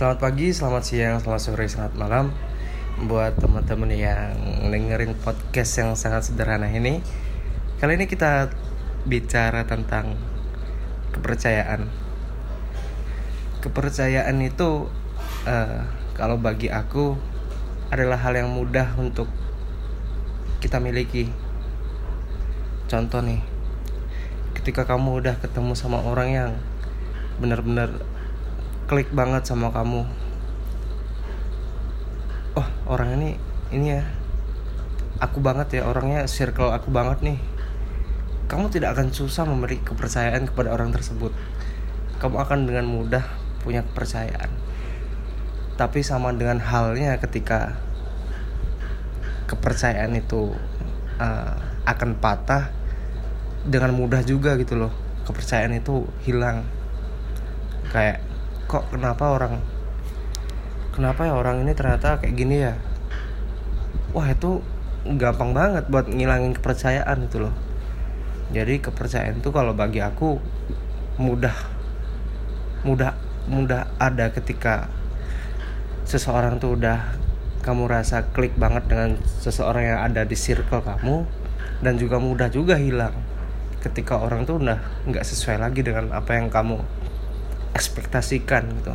Selamat pagi, selamat siang, selamat sore, selamat malam Buat teman-teman yang dengerin podcast yang sangat sederhana ini. Kali ini kita bicara tentang kepercayaan. Kepercayaan itu uh, Kalau bagi aku adalah hal yang mudah untuk kita miliki. Contoh nih Ketika kamu udah ketemu sama orang yang benar-benar klik banget sama kamu. Oh orang ini ini ya. Aku banget ya orangnya circle aku banget nih. Kamu tidak akan susah memberi kepercayaan kepada orang tersebut. Kamu akan dengan mudah punya kepercayaan. Tapi sama dengan halnya ketika kepercayaan itu uh, akan patah dengan mudah juga gitu loh. Kepercayaan itu hilang. Kayak kok kenapa orang kenapa ya orang ini ternyata kayak gini ya? Wah itu gampang banget buat ngilangin kepercayaan itu loh. Jadi kepercayaan itu kalau bagi aku mudah mudah mudah ada ketika seseorang tuh udah kamu rasa klik banget dengan seseorang yang ada di circle kamu dan juga mudah juga hilang ketika orang tuh udah nggak sesuai lagi dengan apa yang kamu ekspektasikan gitu.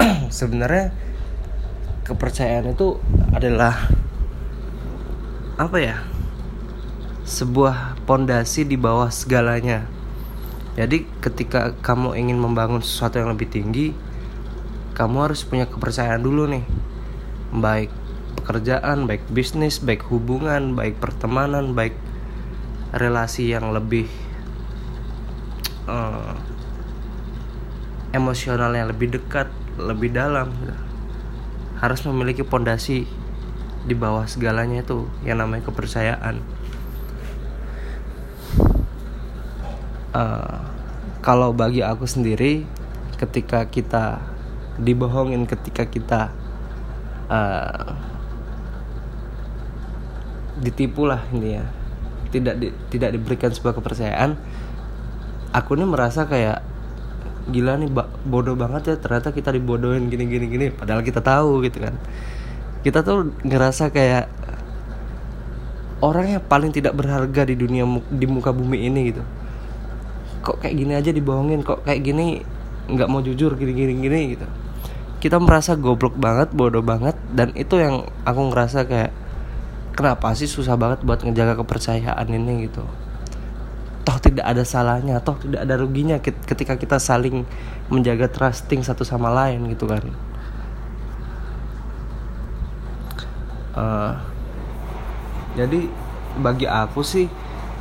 Sebenarnya kepercayaan itu adalah apa ya? Sebuah pondasi di bawah segalanya. Jadi ketika kamu ingin membangun sesuatu yang lebih tinggi kamu harus punya kepercayaan dulu nih. Baik pekerjaan baik bisnis baik hubungan baik pertemanan baik relasi yang lebih uh, emosionalnya lebih dekat lebih dalam. Harus memiliki pondasi di bawah segalanya itu yang namanya kepercayaan. Uh, kalau bagi aku sendiri ketika kita dibohongin ketika kita uh, ditipu lah ini ya tidak di, tidak diberikan sebuah kepercayaan aku ini merasa kayak gila nih bodoh banget ya ternyata kita dibodohin gini gini gini padahal kita tahu gitu kan. Kita tuh ngerasa kayak orang yang paling tidak berharga di dunia di muka bumi ini gitu. Kok kayak gini aja dibohongin kok kayak gini nggak mau jujur gini gini gini gitu. Kita merasa goblok banget bodoh banget dan itu yang aku ngerasa kayak kenapa sih susah banget buat ngejaga kepercayaan ini gitu toh tidak ada salahnya toh tidak ada ruginya ketika kita saling menjaga trusting satu sama lain gitu kan. Uh, jadi bagi aku sih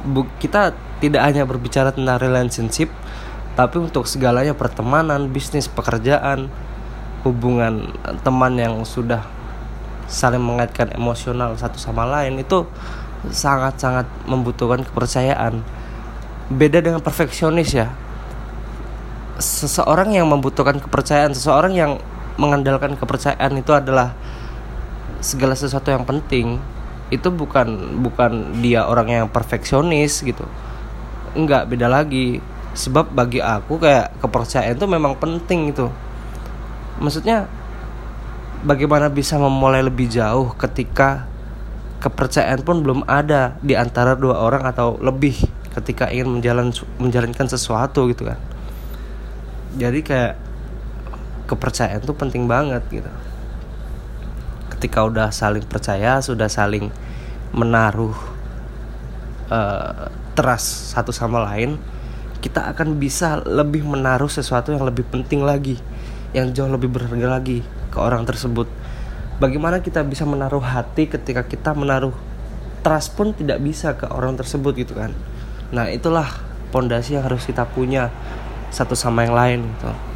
bu, kita tidak hanya berbicara tentang relationship tapi untuk segalanya pertemanan bisnis pekerjaan hubungan teman yang sudah saling mengaitkan emosional satu sama lain itu sangat-sangat membutuhkan kepercayaan beda dengan perfeksionis ya. Seseorang yang membutuhkan kepercayaan seseorang yang mengandalkan kepercayaan itu adalah segala sesuatu yang penting. Itu bukan bukan dia orang yang perfeksionis gitu. Enggak beda lagi. Sebab bagi aku kayak kepercayaan itu memang penting itu maksudnya bagaimana bisa memulai lebih jauh ketika kepercayaan pun belum ada di antara dua orang atau lebih ketika ingin menjalan menjalankan sesuatu gitu kan. Jadi kayak kepercayaan tuh penting banget gitu. Ketika udah saling percaya sudah saling menaruh uh, trust satu sama lain kita akan bisa lebih menaruh sesuatu yang lebih penting lagi yang jauh lebih berharga lagi ke orang tersebut. Bagaimana kita bisa menaruh hati ketika kita menaruh trust pun tidak bisa ke orang tersebut gitu kan Nah itulah pondasi yang harus kita punya satu sama yang lain gitu.